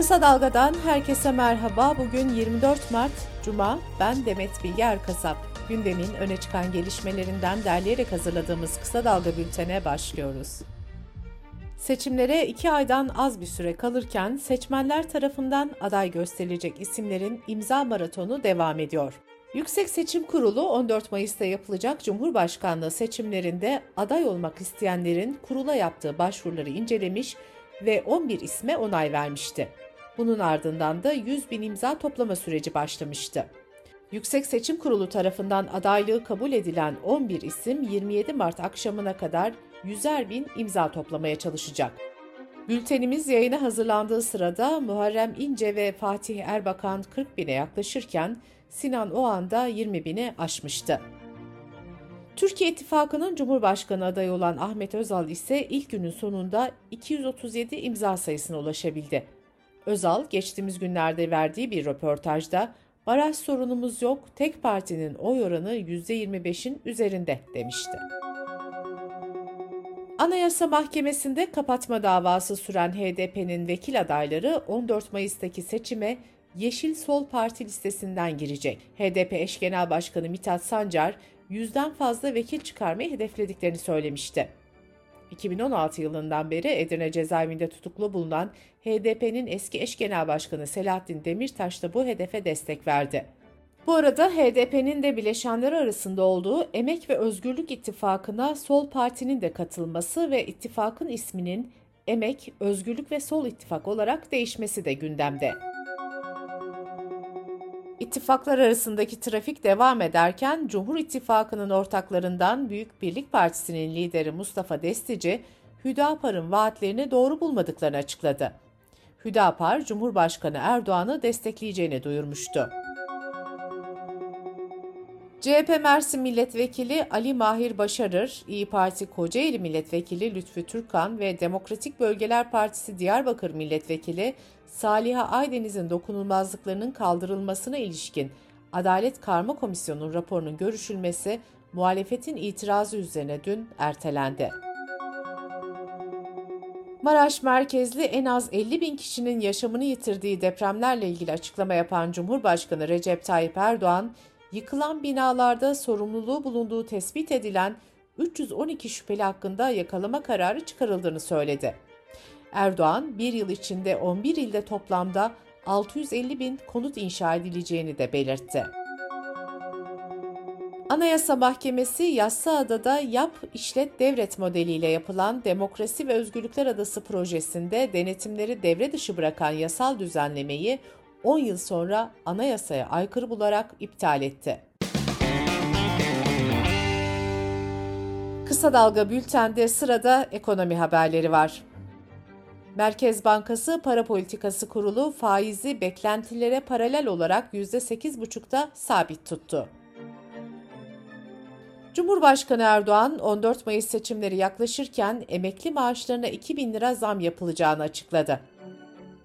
Kısa Dalga'dan herkese merhaba. Bugün 24 Mart Cuma. Ben Demet Bilge Erkasap. Gündemin öne çıkan gelişmelerinden derleyerek hazırladığımız Kısa Dalga bültene başlıyoruz. Seçimlere iki aydan az bir süre kalırken seçmenler tarafından aday gösterilecek isimlerin imza maratonu devam ediyor. Yüksek Seçim Kurulu 14 Mayıs'ta yapılacak Cumhurbaşkanlığı seçimlerinde aday olmak isteyenlerin kurula yaptığı başvuruları incelemiş ve 11 isme onay vermişti. Bunun ardından da 100 bin imza toplama süreci başlamıştı. Yüksek Seçim Kurulu tarafından adaylığı kabul edilen 11 isim 27 Mart akşamına kadar 100'er bin imza toplamaya çalışacak. Bültenimiz yayına hazırlandığı sırada Muharrem İnce ve Fatih Erbakan 40 bine yaklaşırken Sinan o anda 20 bini aşmıştı. Türkiye İttifakı'nın Cumhurbaşkanı adayı olan Ahmet Özal ise ilk günün sonunda 237 imza sayısına ulaşabildi. Özal geçtiğimiz günlerde verdiği bir röportajda baraj sorunumuz yok, tek partinin oy oranı %25'in üzerinde demişti. Anayasa Mahkemesi'nde kapatma davası süren HDP'nin vekil adayları 14 Mayıs'taki seçime Yeşil Sol Parti listesinden girecek. HDP eş genel başkanı Mithat Sancar, yüzden fazla vekil çıkarmayı hedeflediklerini söylemişti. 2016 yılından beri Edirne cezaevinde tutuklu bulunan HDP'nin eski eş genel başkanı Selahattin Demirtaş da bu hedefe destek verdi. Bu arada HDP'nin de bileşenleri arasında olduğu Emek ve Özgürlük İttifakı'na Sol Parti'nin de katılması ve ittifakın isminin Emek, Özgürlük ve Sol İttifak olarak değişmesi de gündemde. İttifaklar arasındaki trafik devam ederken Cumhur İttifakı'nın ortaklarından Büyük Birlik Partisi'nin lideri Mustafa Destici, Hüdapar'ın vaatlerini doğru bulmadıklarını açıkladı. Hüdapar, Cumhurbaşkanı Erdoğan'ı destekleyeceğini duyurmuştu. CHP Mersin Milletvekili Ali Mahir Başarır, İyi Parti Kocaeli Milletvekili Lütfü Türkan ve Demokratik Bölgeler Partisi Diyarbakır Milletvekili Saliha Aydeniz'in dokunulmazlıklarının kaldırılmasına ilişkin Adalet Karma Komisyonu'nun raporunun görüşülmesi muhalefetin itirazı üzerine dün ertelendi. Maraş merkezli en az 50 bin kişinin yaşamını yitirdiği depremlerle ilgili açıklama yapan Cumhurbaşkanı Recep Tayyip Erdoğan, yıkılan binalarda sorumluluğu bulunduğu tespit edilen 312 şüpheli hakkında yakalama kararı çıkarıldığını söyledi. Erdoğan, bir yıl içinde 11 ilde toplamda 650 bin konut inşa edileceğini de belirtti. Anayasa Mahkemesi Yassıada'da Yap İşlet Devret modeliyle yapılan Demokrasi ve Özgürlükler Adası projesinde denetimleri devre dışı bırakan yasal düzenlemeyi 10 yıl sonra anayasaya aykırı bularak iptal etti. Kısa Dalga Bülten'de sırada ekonomi haberleri var. Merkez Bankası Para Politikası Kurulu faizi beklentilere paralel olarak %8,5'da sabit tuttu. Cumhurbaşkanı Erdoğan 14 Mayıs seçimleri yaklaşırken emekli maaşlarına 2 bin lira zam yapılacağını açıkladı.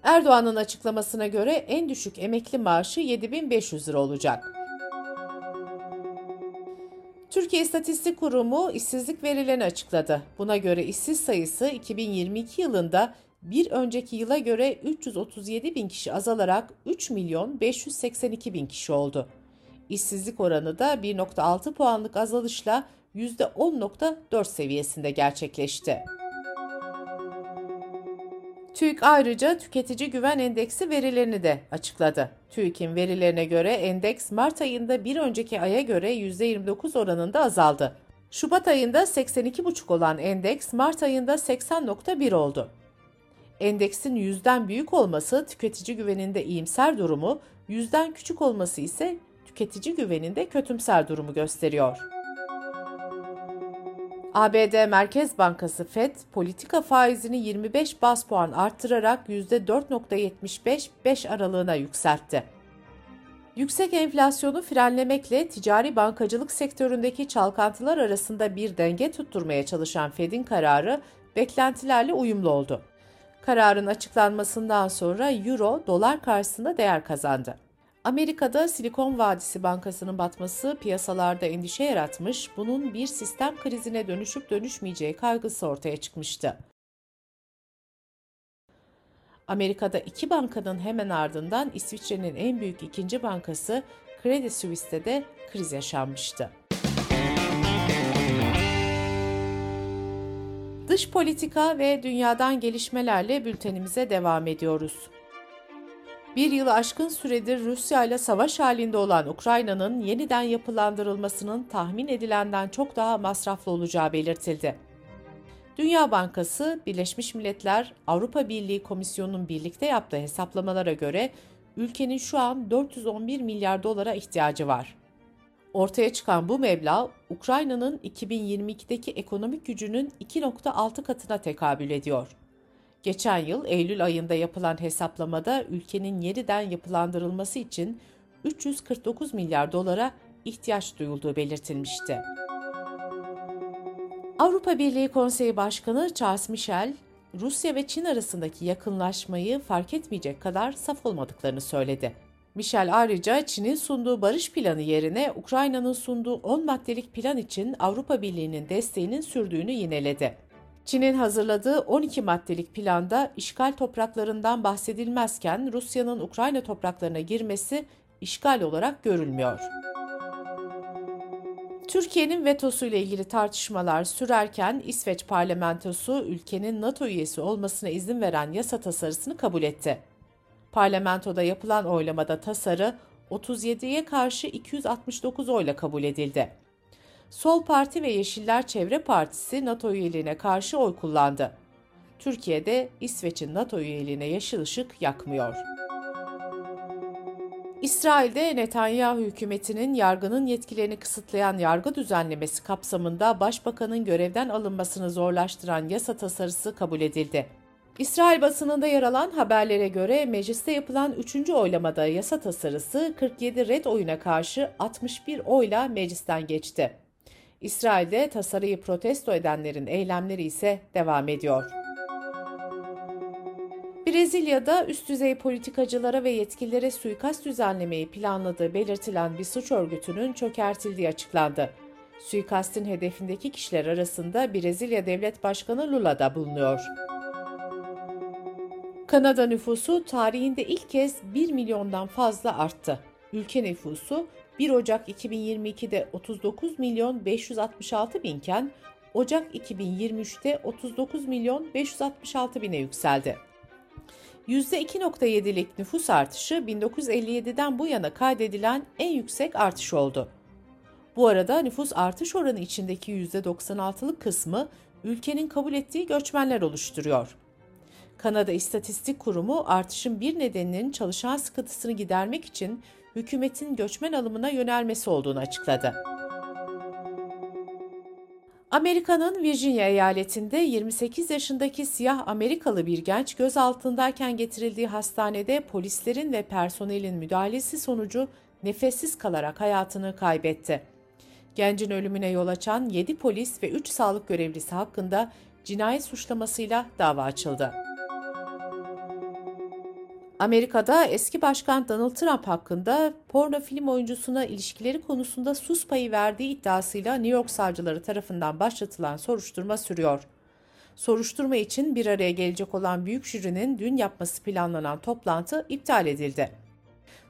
Erdoğan'ın açıklamasına göre en düşük emekli maaşı 7500 lira olacak. Türkiye İstatistik Kurumu işsizlik verilerini açıkladı. Buna göre işsiz sayısı 2022 yılında bir önceki yıla göre 337 bin kişi azalarak 3 milyon 582 bin kişi oldu. İşsizlik oranı da 1.6 puanlık azalışla %10.4 seviyesinde gerçekleşti. TÜİK ayrıca tüketici güven endeksi verilerini de açıkladı. TÜİK'in verilerine göre endeks Mart ayında bir önceki aya göre %29 oranında azaldı. Şubat ayında 82,5 olan endeks Mart ayında 80.1 oldu. Endeksin yüzden büyük olması tüketici güveninde iyimser durumu, yüzden küçük olması ise tüketici güveninde kötümser durumu gösteriyor. ABD Merkez Bankası Fed politika faizini 25 bas puan arttırarak %4.75 5 aralığına yükseltti. Yüksek enflasyonu frenlemekle ticari bankacılık sektöründeki çalkantılar arasında bir denge tutturmaya çalışan Fed'in kararı beklentilerle uyumlu oldu. Kararın açıklanmasından sonra euro dolar karşısında değer kazandı. Amerika'da Silikon Vadisi Bankası'nın batması piyasalarda endişe yaratmış, bunun bir sistem krizine dönüşüp dönüşmeyeceği kaygısı ortaya çıkmıştı. Amerika'da iki bankanın hemen ardından İsviçre'nin en büyük ikinci bankası Credit Suisse'de de kriz yaşanmıştı. Dış politika ve dünyadan gelişmelerle bültenimize devam ediyoruz. Bir yılı aşkın süredir Rusya ile savaş halinde olan Ukrayna'nın yeniden yapılandırılmasının tahmin edilenden çok daha masraflı olacağı belirtildi. Dünya Bankası, Birleşmiş Milletler, Avrupa Birliği Komisyonu'nun birlikte yaptığı hesaplamalara göre ülkenin şu an 411 milyar dolara ihtiyacı var. Ortaya çıkan bu meblağ, Ukrayna'nın 2022'deki ekonomik gücünün 2.6 katına tekabül ediyor. Geçen yıl Eylül ayında yapılan hesaplamada ülkenin yeniden yapılandırılması için 349 milyar dolara ihtiyaç duyulduğu belirtilmişti. Avrupa Birliği Konseyi Başkanı Charles Michel, Rusya ve Çin arasındaki yakınlaşmayı fark etmeyecek kadar saf olmadıklarını söyledi. Michel ayrıca Çin'in sunduğu barış planı yerine Ukrayna'nın sunduğu 10 maddelik plan için Avrupa Birliği'nin desteğinin sürdüğünü yineledi. Çin'in hazırladığı 12 maddelik planda işgal topraklarından bahsedilmezken Rusya'nın Ukrayna topraklarına girmesi işgal olarak görülmüyor. Türkiye'nin vetosu ile ilgili tartışmalar sürerken İsveç parlamentosu ülkenin NATO üyesi olmasına izin veren yasa tasarısını kabul etti. Parlamentoda yapılan oylamada tasarı 37'ye karşı 269 oyla kabul edildi. Sol Parti ve Yeşiller Çevre Partisi NATO üyeliğine karşı oy kullandı. Türkiye'de İsveç'in NATO üyeliğine yeşil ışık yakmıyor. İsrail'de Netanyahu hükümetinin yargının yetkilerini kısıtlayan yargı düzenlemesi kapsamında başbakanın görevden alınmasını zorlaştıran yasa tasarısı kabul edildi. İsrail basınında yer alan haberlere göre mecliste yapılan 3. oylamada yasa tasarısı 47 red oyuna karşı 61 oyla meclisten geçti. İsrail'de tasarıyı protesto edenlerin eylemleri ise devam ediyor. Brezilya'da üst düzey politikacılara ve yetkililere suikast düzenlemeyi planladığı belirtilen bir suç örgütünün çökertildiği açıklandı. Suikastin hedefindeki kişiler arasında Brezilya Devlet Başkanı Lula da bulunuyor. Kanada nüfusu tarihinde ilk kez 1 milyondan fazla arttı. Ülke nüfusu 1 Ocak 2022'de 39 milyon 566 binken Ocak 2023'te 39 milyon 566 bine yükseldi. %2.7'lik nüfus artışı 1957'den bu yana kaydedilen en yüksek artış oldu. Bu arada nüfus artış oranı içindeki %96'lık kısmı ülkenin kabul ettiği göçmenler oluşturuyor. Kanada İstatistik Kurumu artışın bir nedeninin çalışan sıkıntısını gidermek için hükümetin göçmen alımına yönelmesi olduğunu açıkladı. Amerika'nın Virginia eyaletinde 28 yaşındaki siyah Amerikalı bir genç gözaltındayken getirildiği hastanede polislerin ve personelin müdahalesi sonucu nefessiz kalarak hayatını kaybetti. Gencin ölümüne yol açan 7 polis ve 3 sağlık görevlisi hakkında cinayet suçlamasıyla dava açıldı. Amerika'da eski başkan Donald Trump hakkında porno film oyuncusuna ilişkileri konusunda sus payı verdiği iddiasıyla New York savcıları tarafından başlatılan soruşturma sürüyor. Soruşturma için bir araya gelecek olan büyük jürinin dün yapması planlanan toplantı iptal edildi.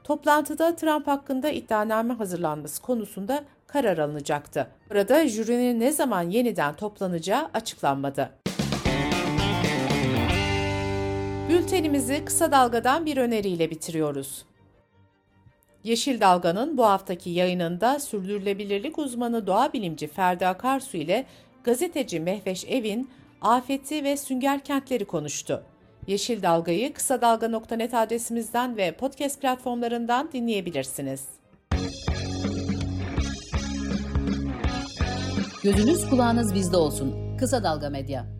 Toplantıda Trump hakkında iddianame hazırlanması konusunda karar alınacaktı. Burada jürinin ne zaman yeniden toplanacağı açıklanmadı. Bültenimizi kısa dalgadan bir öneriyle bitiriyoruz. Yeşil Dalga'nın bu haftaki yayınında sürdürülebilirlik uzmanı doğa bilimci Ferdi Akarsu ile gazeteci Mehveş Evin afeti ve sünger kentleri konuştu. Yeşil Dalga'yı kısa dalga.net adresimizden ve podcast platformlarından dinleyebilirsiniz. Gözünüz kulağınız bizde olsun. Kısa Dalga Medya.